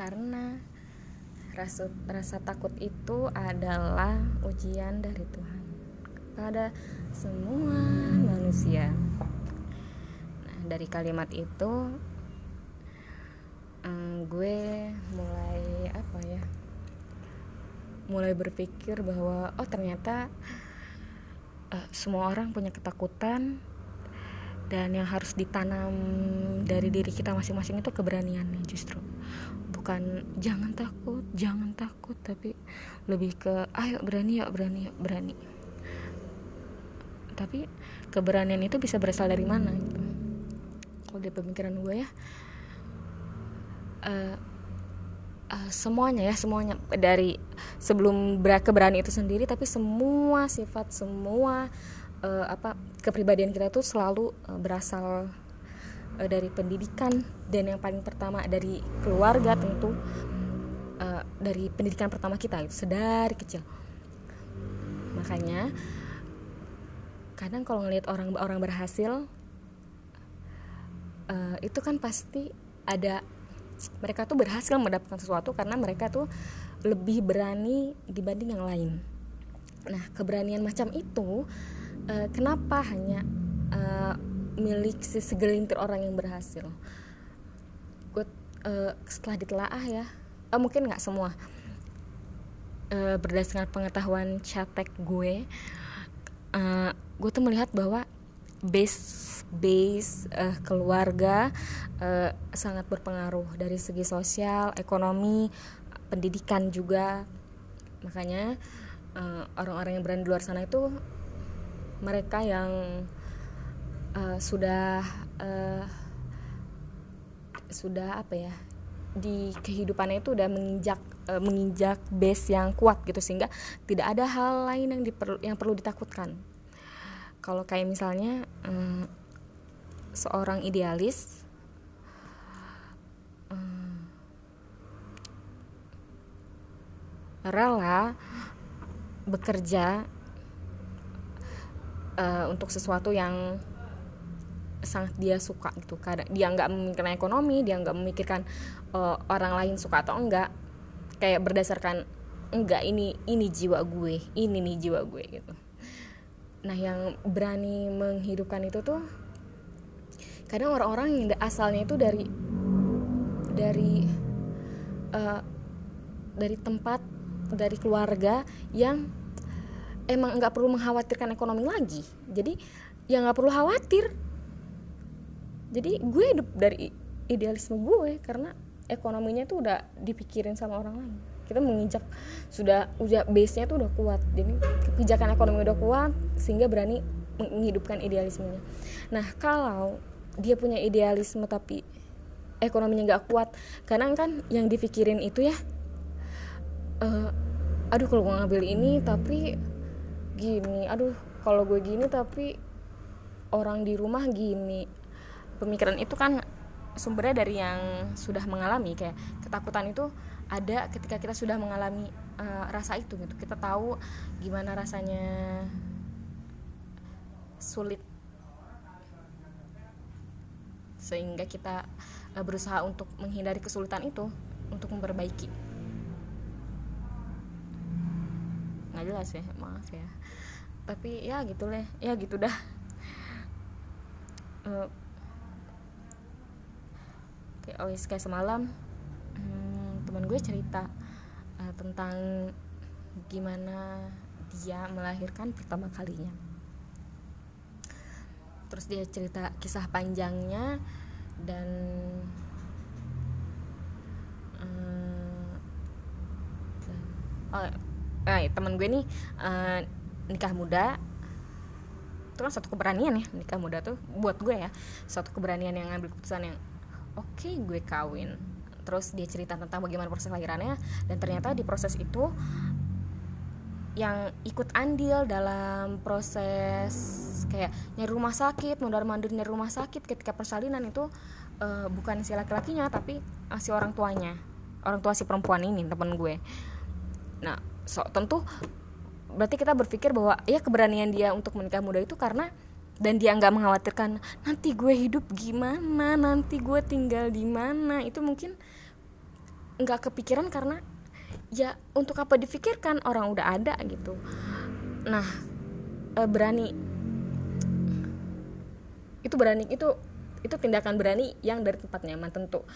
karena rasa rasa takut itu adalah ujian dari Tuhan kepada semua manusia. Nah dari kalimat itu um, gue mulai apa ya mulai berpikir bahwa oh ternyata uh, semua orang punya ketakutan dan yang harus ditanam dari diri kita masing-masing itu keberaniannya justru bukan jangan takut jangan takut tapi lebih ke ayo berani yuk berani yuk berani. Tapi keberanian itu bisa berasal dari mana? Kalau di pemikiran gue ya uh, uh, semuanya ya semuanya. Dari sebelum keberanian itu sendiri tapi semua sifat semua uh, apa kepribadian kita tuh selalu uh, berasal uh, dari pendidikan dan yang paling pertama dari keluarga tentu uh, dari pendidikan pertama kita itu sedari kecil makanya kadang kalau ngelihat orang orang berhasil uh, itu kan pasti ada mereka tuh berhasil mendapatkan sesuatu karena mereka tuh lebih berani dibanding yang lain. Nah, keberanian macam itu uh, kenapa hanya milik segelintir orang yang berhasil. Gue uh, setelah ditelaah ya uh, mungkin nggak semua uh, berdasarkan pengetahuan catek gue uh, gue tuh melihat bahwa base base uh, keluarga uh, sangat berpengaruh dari segi sosial ekonomi pendidikan juga. Makanya orang-orang uh, yang berada di luar sana itu mereka yang uh, sudah uh, sudah apa ya di kehidupannya itu udah menginjak uh, menginjak base yang kuat gitu sehingga tidak ada hal lain yang diperlu yang perlu ditakutkan. Kalau kayak misalnya um, seorang idealis rela bekerja uh, untuk sesuatu yang sangat dia suka gitu. Kadang dia nggak memikirkan ekonomi dia nggak memikirkan uh, orang lain suka atau enggak. Kayak berdasarkan enggak ini ini jiwa gue ini nih jiwa gue gitu. Nah yang berani menghidupkan itu tuh kadang orang-orang yang asalnya itu dari dari uh, dari tempat dari keluarga yang emang nggak perlu mengkhawatirkan ekonomi lagi. Jadi ya nggak perlu khawatir jadi gue hidup dari idealisme gue karena ekonominya tuh udah dipikirin sama orang lain. Kita menginjak sudah udah base nya tuh udah kuat. Jadi kebijakan ekonomi udah kuat sehingga berani menghidupkan idealismenya. Nah kalau dia punya idealisme tapi ekonominya nggak kuat kadang kan yang dipikirin itu ya uh, aduh kalau gue ngambil ini tapi gini aduh kalau gue gini tapi orang di rumah gini pemikiran itu kan sumbernya dari yang sudah mengalami kayak ketakutan itu ada ketika kita sudah mengalami uh, rasa itu gitu. Kita tahu gimana rasanya sulit sehingga kita uh, berusaha untuk menghindari kesulitan itu untuk memperbaiki. Nggak jelas ya maaf ya. Tapi ya gitu lah ya gitu dah. Uh, oh kayak semalam hmm, teman gue cerita uh, tentang gimana dia melahirkan pertama kalinya. Terus dia cerita kisah panjangnya dan uh, oh, eh, teman gue nih uh, nikah muda. Itu kan satu keberanian ya nikah muda tuh buat gue ya satu keberanian yang ngambil keputusan yang oke okay, gue kawin. Terus dia cerita tentang bagaimana proses lahirannya dan ternyata di proses itu yang ikut andil dalam proses kayak nyari rumah sakit mondar mandir nyari rumah sakit ketika persalinan itu uh, bukan si laki-lakinya tapi uh, si orang tuanya orang tua si perempuan ini temen gue. Nah so tentu berarti kita berpikir bahwa ya keberanian dia untuk menikah muda itu karena dan dia nggak mengkhawatirkan nanti gue hidup gimana? Nanti gue tinggal di mana? Itu mungkin nggak kepikiran karena ya untuk apa difikirkan? Orang udah ada gitu. Nah e, berani. Itu berani itu itu tindakan berani yang dari tempat nyaman tentu.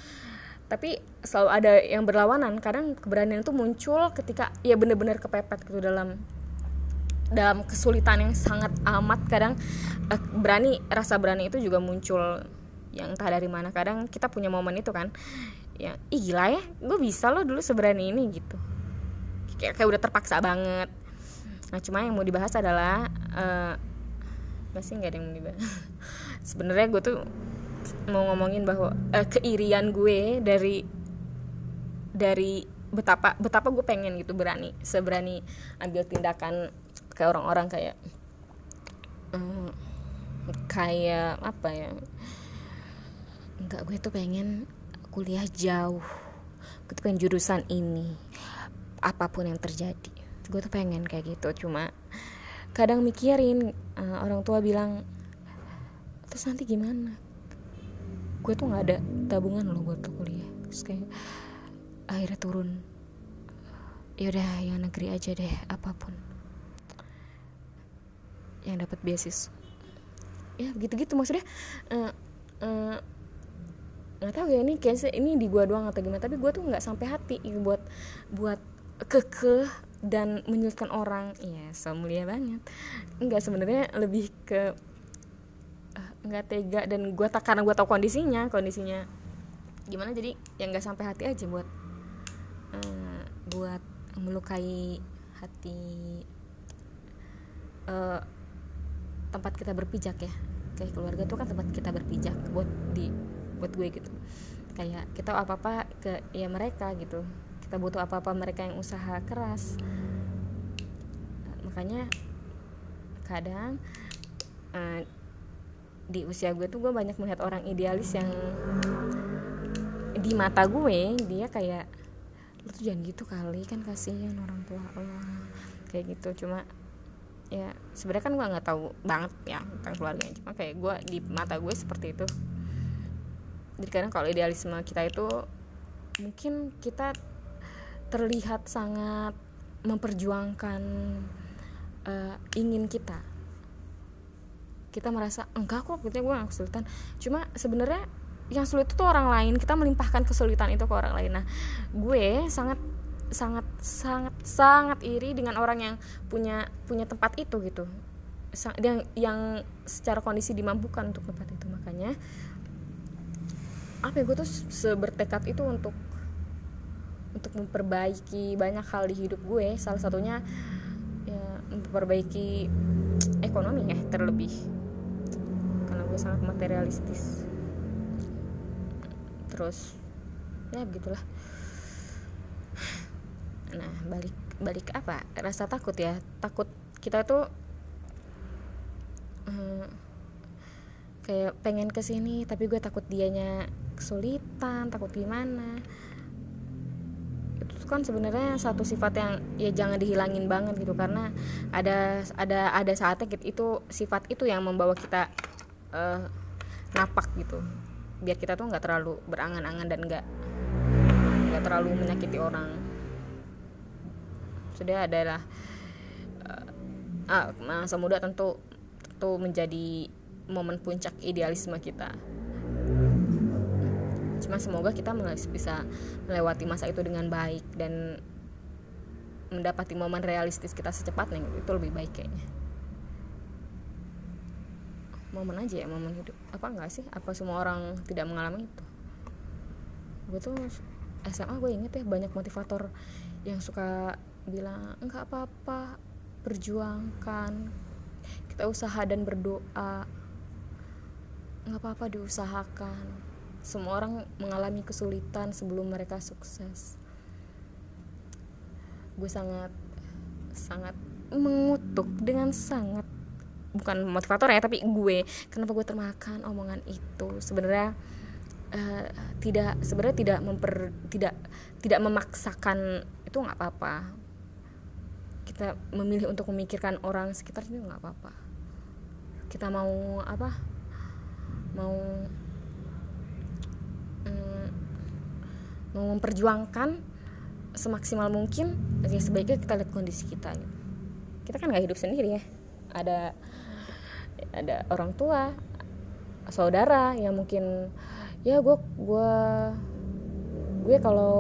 Tapi selalu ada yang berlawanan. Kadang keberanian itu muncul ketika ya benar-benar kepepet gitu dalam dalam kesulitan yang sangat amat kadang eh, berani rasa berani itu juga muncul yang entah dari mana. Kadang kita punya momen itu kan ya ih gila ya gue bisa loh dulu seberani ini gitu. Kayak, kayak udah terpaksa banget. Nah cuma yang mau dibahas adalah uh, masih nggak ada yang mau dibahas? Sebenarnya gue tuh mau ngomongin bahwa uh, keirian gue dari dari betapa betapa gue pengen gitu berani seberani ambil tindakan kayak orang-orang kayak um, kayak apa ya? Enggak gue tuh pengen kuliah jauh. Gue tuh pengen jurusan ini apa pun yang terjadi. Gue tuh pengen kayak gitu cuma kadang mikirin uh, orang tua bilang terus nanti gimana? Gue tuh nggak ada tabungan loh buat kuliah. Terus kayak akhirnya turun yaudah yang negeri aja deh apa pun yang dapat beasiswa. Ya gitu-gitu maksudnya. Uh, uh, nggak tahu ya ini kayaknya ini di gua doang atau gimana tapi gua tuh nggak sampai hati buat buat kekeh dan menyulitkan orang. Ya so mulia banget. Nggak sebenarnya lebih ke uh, tega dan gua tak karena gua tahu kondisinya kondisinya gimana jadi yang nggak sampai hati aja buat uh, buat melukai hati tempat kita berpijak ya. Kayak keluarga tuh kan tempat kita berpijak buat di buat gue gitu. Kayak kita apa apa ke ya mereka gitu. Kita butuh apa apa mereka yang usaha keras. Makanya kadang uh, di usia gue tuh gue banyak melihat orang idealis yang di mata gue dia kayak lu tuh jangan gitu kali kan kasihan orang tua lo kayak gitu. Cuma ya sebenarnya kan gue nggak tahu banget ya tentang keluarganya. Cuma kayak gue di mata gue seperti itu. Jadi kadang kalau idealisme kita itu mungkin kita terlihat sangat memperjuangkan uh, ingin kita. Kita merasa enggak kok gitu gue gak kesulitan. Cuma sebenarnya yang sulit itu orang lain. Kita melimpahkan kesulitan itu ke orang lain. Nah gue sangat sangat sangat sangat iri dengan orang yang punya punya tempat itu gitu. Yang yang secara kondisi dimampukan untuk tempat itu. Makanya apa ya gue tuh sebertekad itu untuk untuk memperbaiki banyak hal di hidup gue. Salah satunya ya memperbaiki ekonomi ya terlebih. Karena gue sangat materialistis. Terus ya begitulah nah balik balik apa? Rasa takut ya. Takut kita tuh hmm, kayak pengen ke sini tapi gue takut dianya kesulitan takut gimana. Itu kan sebenarnya satu sifat yang ya jangan dihilangin banget gitu karena ada ada ada saatnya itu sifat itu yang membawa kita uh, napak gitu. Biar kita tuh nggak terlalu berangan-angan dan nggak nggak terlalu menyakiti orang sudah adalah uh, masa muda tentu tentu menjadi momen puncak idealisme kita. Cuma semoga kita bisa melewati masa itu dengan baik dan mendapati momen realistis kita secepatnya itu lebih baik kayaknya. Momen aja ya momen hidup. Apa enggak sih? Apa semua orang tidak mengalami itu? Gue tuh SMA gue inget ya banyak motivator yang suka bilang enggak apa-apa perjuangkan kita usaha dan berdoa. Nggak apa-apa diusahakan. Semua orang mengalami kesulitan sebelum mereka sukses. Gue sangat sangat mengutuk dengan sangat bukan motivator ya tapi gue. Kenapa gue termakan omongan itu? Sebenarnya uh, tidak sebenarnya tidak memper tidak tidak memaksakan itu nggak apa-apa kita memilih untuk memikirkan orang sekitar itu nggak apa-apa. Kita mau apa? Mau mm, mau memperjuangkan semaksimal mungkin ya sebaiknya kita lihat kondisi kita. Kita kan nggak hidup sendiri ya. Ada ada orang tua saudara yang mungkin ya gue gue gue kalau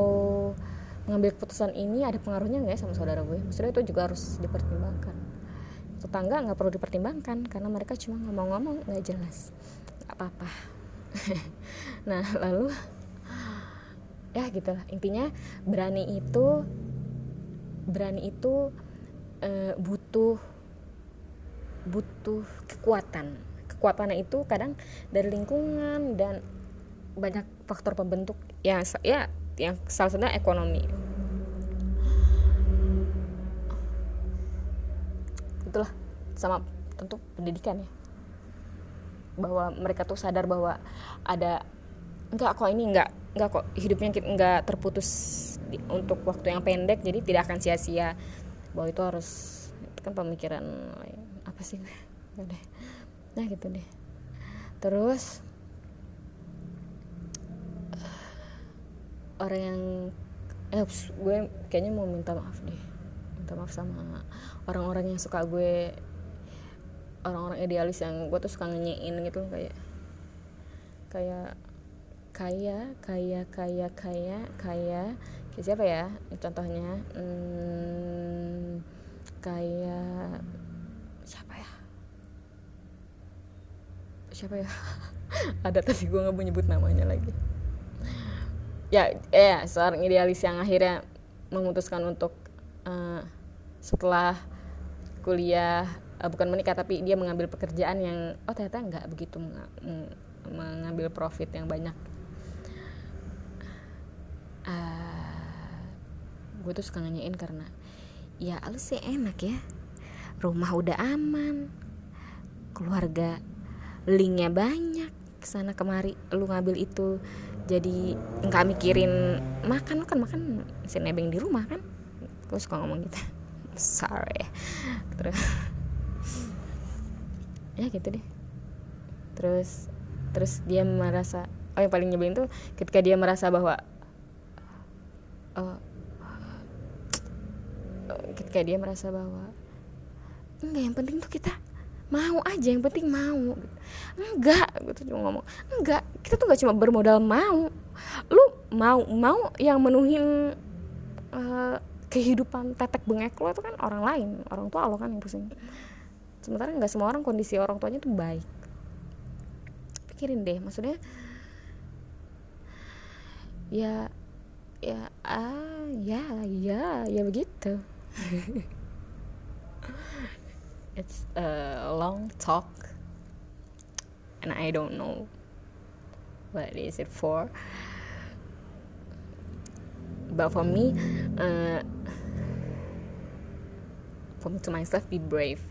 mengambil keputusan ini ada pengaruhnya nggak ya sama saudara gue? Maksudnya itu juga harus dipertimbangkan. Tetangga nggak perlu dipertimbangkan karena mereka cuma ngomong-ngomong nggak jelas. Nggak apa-apa. Nah lalu ya gitulah. Intinya berani itu berani itu e, butuh butuh kekuatan. Kekuatannya itu kadang dari lingkungan dan banyak faktor pembentuk. Ya ya yang salah satunya ekonomi. Itulah sama tentu pendidikan ya. Bahwa mereka tuh sadar bahwa ada enggak kok ini enggak enggak kok hidupnya enggak terputus di, untuk waktu yang pendek jadi tidak akan sia-sia. Bahwa itu harus itu kan pemikiran apa sih? Nah gitu deh. Terus orang yang eh gue kayaknya mau minta maaf deh. Minta maaf sama orang-orang yang suka gue orang-orang idealis yang gue tuh suka ngenyein gitu kayak kayak kaya kaya kaya kaya kaya kayak siapa ya contohnya hmm, kayak siapa ya? Siapa ya? Ada tapi gue nggak mau nyebut namanya lagi ya eh seorang idealis yang akhirnya memutuskan untuk uh, setelah kuliah uh, bukan menikah tapi dia mengambil pekerjaan yang oh ternyata nggak begitu mengambil profit yang banyak. Uh, gue tuh suka nanyain karena ya lu sih enak ya. Rumah udah aman. Keluarga linknya banyak. Ke sana kemari lu ngambil itu jadi nggak mikirin makan kan makan. Si nebeng di rumah kan? Gue suka ngomong gitu. Sorry terus ya gitu deh. Terus terus dia merasa oh yang paling nyebelin tuh ketika dia merasa bahwa oh, ketika dia merasa bahwa enggak yang penting tuh kita mau aja yang penting mau. Enggak gitu cuma ngomong. Enggak kita tuh gak cuma bermodal mau. Lu mau mau yang menuhin uh, kehidupan tetek bengek lo itu kan orang lain orang tua lo kan yang pusing. Sementara nggak semua orang kondisi orang tuanya tuh baik. Pikirin deh maksudnya ya ya ah ya ya ya begitu it's a long talk and I don't know what is it for. But for me uh, for me to myself be brave.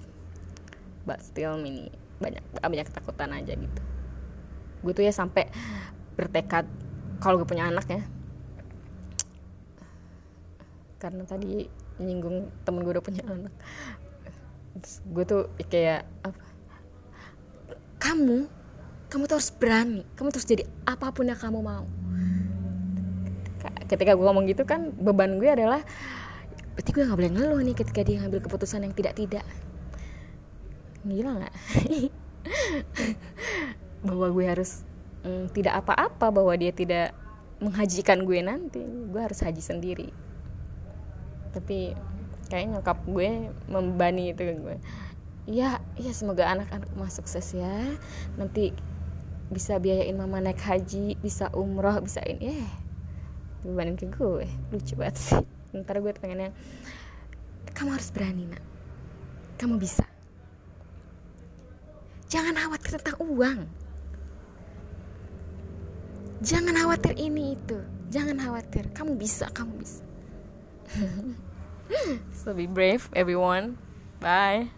But still mini banyak banyak ketakutan aja gitu. Gue tuh ya sampai bertekad kalau gue punya anak ya. Karena tadi nyinggung temen gue udah punya anak gue tuh kayak apa? Kamu kamu tuh harus berani. Kamu terus jadi apa pun yang kamu mau. Ketika gue ngomong gitu kan beban gue adalah berarti gue nggak boleh ngeluh nih ketika dia ngambil keputusan yang tidak tidak gila nggak? Bahwa gue harus mm, tidak apa-apa bahwa dia tidak menghajikan gue nanti. Gue harus haji sendiri. Tapi kayak nyokap gue membani itu ke gue. Ya ya semoga anak-anak masuk sukses ya. Nanti bisa biayain mama naik haji bisa umroh bisa ini. Eh bebanin ke gue. Lucu banget sih. Ntar gue pengennya kamu harus berani nak. Kamu bisa. Jangan khawatir tentang uang. Jangan khawatir ini itu. Jangan khawatir. Kamu bisa kamu bisa so be brave everyone. Bye